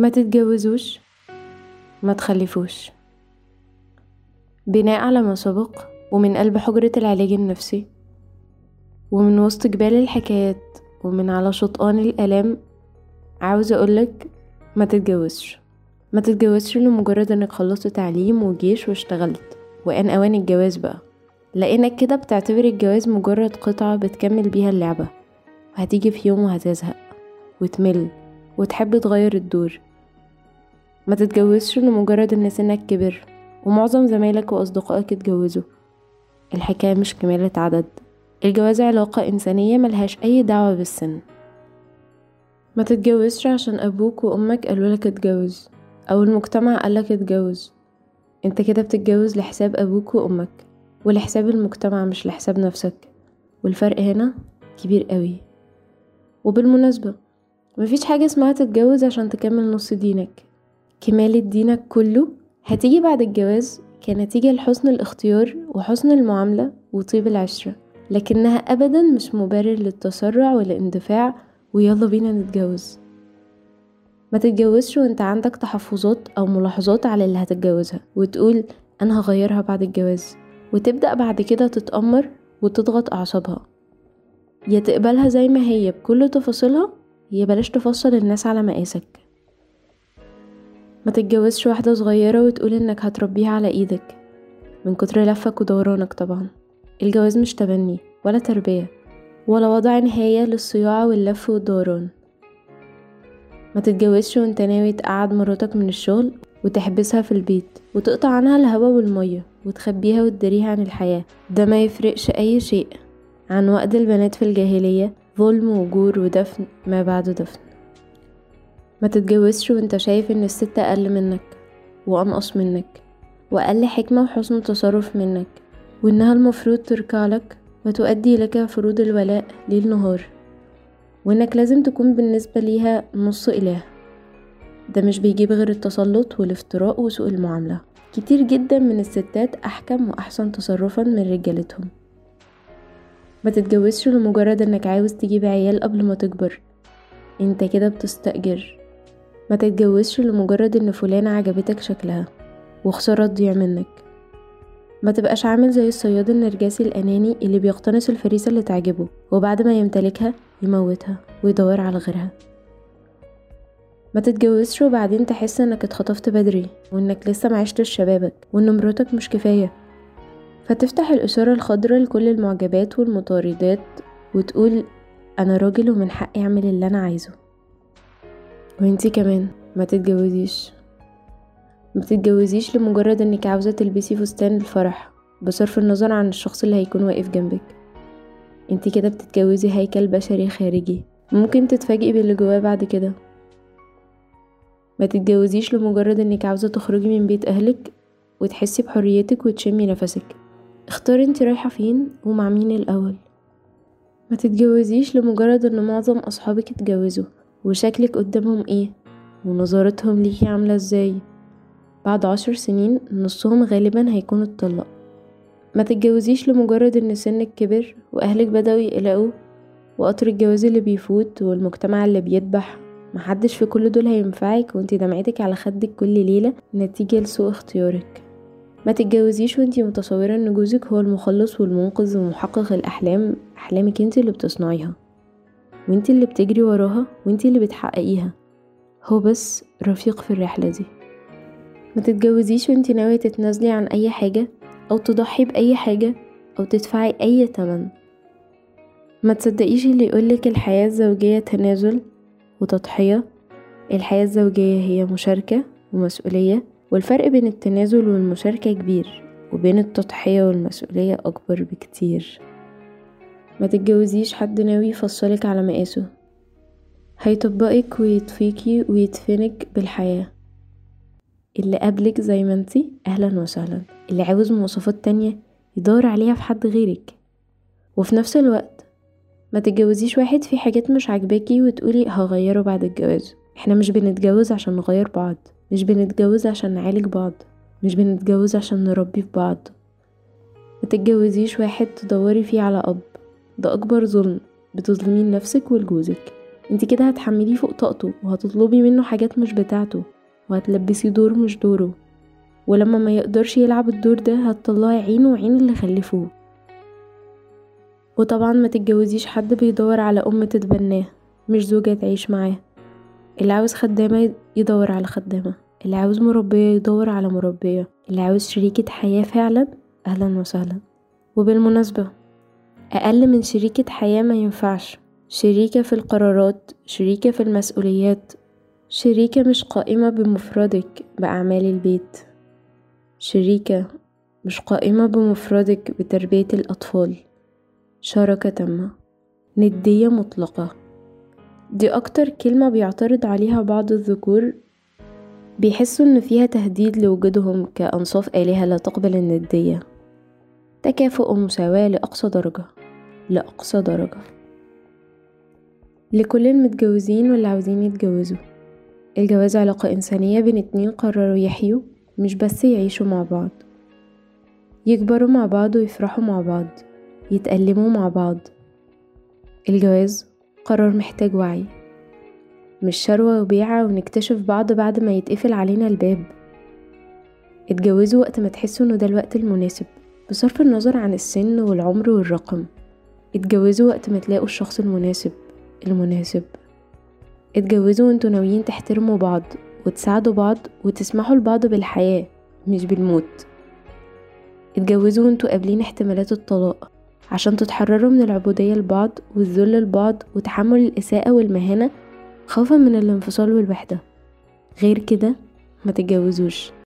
ما تتجوزوش ما تخلفوش. بناء على ما سبق ومن قلب حجرة العلاج النفسي ومن وسط جبال الحكايات ومن على شطآن الآلام عاوزة أقولك ما تتجوزش. ما تتجوزش لمجرد إنك خلصت تعليم وجيش واشتغلت. وإن أوان الجواز بقى. لأنك كده بتعتبر الجواز مجرد قطعة بتكمل بيها اللعبة. وهتيجي في يوم وهتزهق وتمل وتحب تغير الدور. ما تتجوزش لمجرد إن سنك كبر ومعظم زمايلك وأصدقائك اتجوزوا. الحكاية مش كمالة عدد. الجواز علاقة إنسانية ملهاش أي دعوة بالسن. ما تتجوزش عشان أبوك وأمك قالولك اتجوز أو المجتمع قالك اتجوز. أنت كده بتتجوز لحساب أبوك وأمك ولحساب المجتمع مش لحساب نفسك. والفرق هنا كبير قوي. وبالمناسبة مفيش حاجة اسمها تتجوز عشان تكمل نص دينك. كمالة دينك كله هتيجي بعد الجواز كنتيجة لحسن الاختيار وحسن المعاملة وطيب العشرة لكنها أبدا مش مبرر للتسرع والاندفاع ويلا بينا نتجوز. ما تتجوزش وانت عندك تحفظات أو ملاحظات على اللي هتتجوزها وتقول أنا هغيرها بعد الجواز وتبدأ بعد كده تتأمر وتضغط أعصابها. يا تقبلها زي ما هي بكل تفاصيلها يا بلاش تفصل الناس على مقاسك. ما تتجوزش واحدة صغيرة وتقول إنك هتربيها على إيدك. من كتر لفك ودورانك طبعا. الجواز مش تبني ولا تربية ولا وضع نهاية للصياعة واللف والدوران. ما تتجوزش وانت ناوي تقعد مراتك من الشغل وتحبسها في البيت وتقطع عنها الهوا والمية وتخبيها وتداريها عن الحياة. ده ما يفرقش أي شيء عن وقت البنات في الجاهلية. ظلم وجور ودفن ما بعد دفن. ما تتجوزش وانت شايف إن الست أقل منك وأنقص منك وأقل حكمة وحسن تصرف منك وإنها المفروض تركع لك وتؤدي لك فروض الولاء ليل نهار وإنك لازم تكون بالنسبة ليها نص إله. ده مش بيجيب غير التسلط والافتراء وسوء المعاملة. كتير جدا من الستات أحكم وأحسن تصرفا من رجالتهم. ما تتجوزش لمجرد إنك عاوز تجيب عيال قبل ما تكبر. أنت كده بتستأجر. ما تتجوزش لمجرد إن فلانة عجبتك شكلها وخسارة تضيع منك ما تبقاش عامل زي الصياد النرجسي الأناني اللي بيقتنص الفريسة اللي تعجبه وبعد ما يمتلكها يموتها ويدور على غيرها. ما تتجوزش وبعدين تحس إنك اتخطفت بدري وإنك لسه معيشتش شبابك وإن مراتك مش كفاية. فتفتح الإشارة الخضراء لكل المعجبات والمطاردات وتقول أنا راجل ومن حقي أعمل اللي أنا عايزه. وانتي كمان ما تتجوزيش. ما تتجوزيش لمجرد انك عاوزة تلبسي فستان الفرح بصرف النظر عن الشخص اللي هيكون واقف جنبك. انتي كده بتتجوزي هيكل بشري خارجي. ممكن تتفاجئي باللي جواه بعد كده. ما تتجوزيش لمجرد انك عاوزة تخرجي من بيت اهلك وتحسي بحريتك وتشمي نفسك. اختاري انت رايحة فين ومع مين الأول. ما تتجوزيش لمجرد ان معظم أصحابك اتجوزوا. وشكلك قدامهم إيه؟ ونظرتهم ليكي عاملة إزاي؟ بعد عشر سنين نصهم غالبا هيكون اتطلق ما تتجوزيش لمجرد إن سنك كبر وأهلك بدأوا يقلقوا وقطر الجواز اللي بيفوت والمجتمع اللي بيدبح محدش في كل دول هينفعك وانتي دمعتك على خدك كل ليلة نتيجة لسوء اختيارك. ما تتجوزيش وانتي متصورة إن جوزك هو المخلص والمنقذ ومحقق الأحلام أحلامك انتي اللي بتصنعيها. وانتي اللي بتجري وراها وانتي اللي بتحققيها. هو بس رفيق في الرحلة دي. ما تتجوزيش وانتي ناوية تتنازلي عن أي حاجة أو تضحي بأي حاجة أو تدفعي أي تمن. ما تصدقيش اللي يقولك الحياة الزوجية تنازل وتضحية. الحياة الزوجية هي مشاركة ومسؤولية والفرق بين التنازل والمشاركة كبير وبين التضحية والمسؤولية أكبر بكتير. ما تتجوزيش حد ناوي يفصلك على مقاسه. هيطبقك ويطفيكي ويدفنك بالحياة. اللي قبلك زي ما انتي أهلا وسهلا. اللي عاوز مواصفات تانية يدور عليها في حد غيرك. وفي نفس الوقت ما تتجوزيش واحد في حاجات مش عاجباكي وتقولي هغيره بعد الجواز. إحنا مش بنتجوز عشان نغير بعض. مش بنتجوز عشان نعالج بعض. مش بنتجوز عشان نربي في بعض. ما تتجوزيش واحد تدوري فيه على أب. ده أكبر ظلم بتظلمين نفسك ولجوزك انت كده هتحمليه فوق طاقته وهتطلبي منه حاجات مش بتاعته وهتلبسيه دور مش دوره. ولما ما يقدرش يلعب الدور ده هتطلعي عينه وعين اللي خلفوه. وطبعا ما تتجوزيش حد بيدور على أم تتبناه مش زوجة تعيش معاه. اللي عاوز خدامة يدور على خدامة اللي عاوز مربية يدور على مربية اللي عاوز شريكة حياة فعلا أهلا وسهلا. وبالمناسبة أقل من شريكة حياة ما ينفعش. شريكة في القرارات شريكة في المسؤوليات شريكة مش قائمة بمفردك بأعمال البيت. شريكة مش قائمة بمفردك بتربية الأطفال. شراكة تامة. ندية مطلقة. دي أكتر كلمة بيعترض عليها بعض الذكور. بيحسوا إن فيها تهديد لوجودهم كأنصاف آلهة لا تقبل الندية. تكافؤ ومساواة لأقصى درجة لأقصى درجة. لكل المتجوزين واللي عاوزين يتجوزوا. الجواز علاقة إنسانية بين اتنين قرروا يحيوا مش بس يعيشوا مع بعض. يكبروا مع بعض ويفرحوا مع بعض يتألموا مع بعض. الجواز قرار محتاج وعي. مش شروة وبيعة ونكتشف بعض بعد ما يتقفل علينا الباب. اتجوزوا وقت ما تحسوا إنه ده الوقت المناسب. بصرف النظر عن السن والعمر والرقم اتجوزوا وقت ما تلاقوا الشخص المناسب المناسب. اتجوزوا وانتوا ناويين تحترموا بعض وتساعدوا بعض وتسمحوا لبعض بالحياة مش بالموت. اتجوزوا وانتوا قابلين احتمالات الطلاق عشان تتحرروا من العبودية لبعض والذل لبعض وتحمل الإساءة والمهانة خوفا من الانفصال والوحدة. غير كده ما تتجوزوش.